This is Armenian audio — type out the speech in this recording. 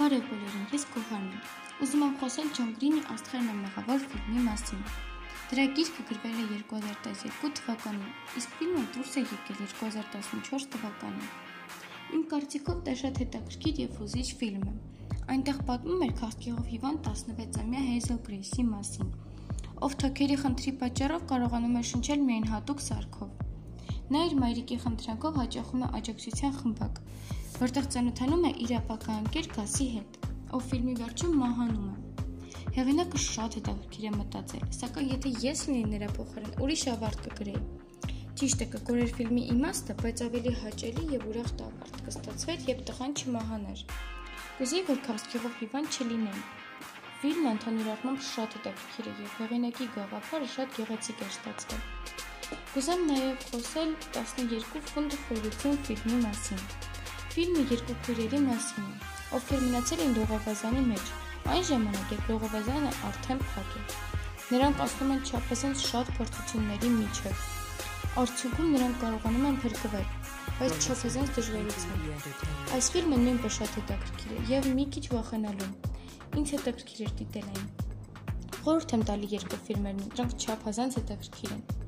Բարև բոլորին, ես Գոհարն եմ։ Ուզում եմ խոսել Ջոն Գրինի Աստղերն ամեղավոր ֆիլմի մասին։ Դրա գիրքը գրվել է 2012 թվականին, իսկ ֆիլմը դուրս է եկել 2014 թվականին։ Իմ կարծիքով դա շատ հետաքրքիր եւ հուզիչ ֆիլմ է։ Այնտեղ պատմում էր քաղաքեղով հիվանդ 16-ամյա Հեյզել Գրեյսի մասին, ով թոքերի խնդրի պատճառով կարողանում է շնչել միայն հատուկ սարքով։ Նա իր մայրիկի խնդրանքով հաճախում է աջակցության խմբակ, որտեղ ծանոթանում է իր ապակա ընկեր Գասի հետ, ով ֆիլմի վերջում մահանում է։ Հեղինակը շատ հետաքրքիր է մտածել, սակայն եթե ես լինեի նրա փոխարեն, ուրիշ ավարտ կգրեի։ Ճիշտ է կգորեր ֆիլմի իմաստը, բայց ավելի հաճելի եւ ուրախ տավարտ կստացվեր, երբ տղան չմահանար։ Կուզեի, որ քաղաքեղով հիվանդ չլինեն։ Ֆիլմը ընդհանուր առմամբ շատ հետաքրքիր է եւ հեղինակի գաղափարը շատ գեղեցիկ է ստացվել։ Կուզեմ նաև խոսել 12 ֆունտ խորություն ֆիլմի մասին։ Ֆիլմը երկու քույրերի մասին է, ովքեր մնացել են լողավազանի մեջ, այն ժամանակ, երբ լողավազանը արդեն փակ է։ Նրանք ասում են չափազանց շատ փորձությունների միջև։ Արդյունքում նրանք կարողանում են փրկվել, բայց չափազանց դժվարությամբ։ Այս ֆիլմը նույնպես շատ հետաքրքիր է եւ մի քիչ վախենալու։ Ինչ հետաքրքիր էր դիտել այն։ Խորհուրդ եմ տալի երկու ֆիլմերն, դրանք չափազանց հետաքրքիր են։